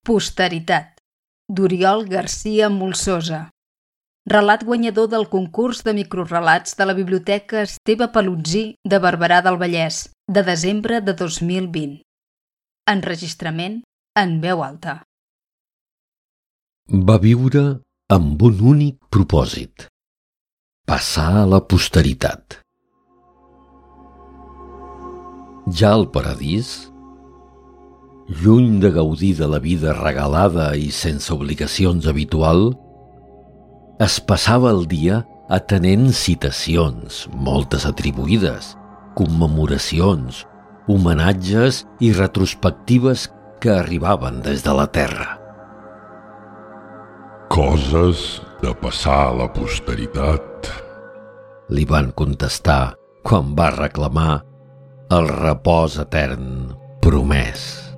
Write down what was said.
Posteritat, d'Oriol Garcia Molsosa. Relat guanyador del concurs de microrelats de la Biblioteca Esteve Palutzí de Barberà del Vallès, de desembre de 2020. Enregistrament en veu alta. Va viure amb un únic propòsit. Passar a la posteritat. Ja al paradís, lluny de gaudir de la vida regalada i sense obligacions habitual, es passava el dia atenent citacions, moltes atribuïdes, commemoracions, homenatges i retrospectives que arribaven des de la Terra. Coses de passar a la posteritat. Li van contestar quan va reclamar el repòs etern promès.